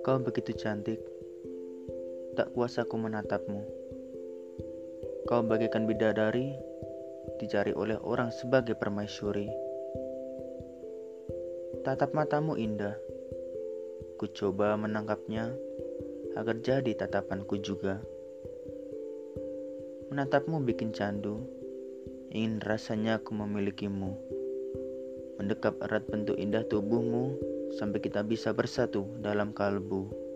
Kau begitu cantik, tak kuasa ku menatapmu. Kau bagaikan bidadari, dicari oleh orang sebagai permaisuri. Tatap matamu indah, ku coba menangkapnya agar jadi tatapanku juga. Menatapmu bikin candu, ingin rasanya aku memilikimu. Mendekap erat bentuk indah tubuhmu sampai kita bisa bersatu dalam kalbu.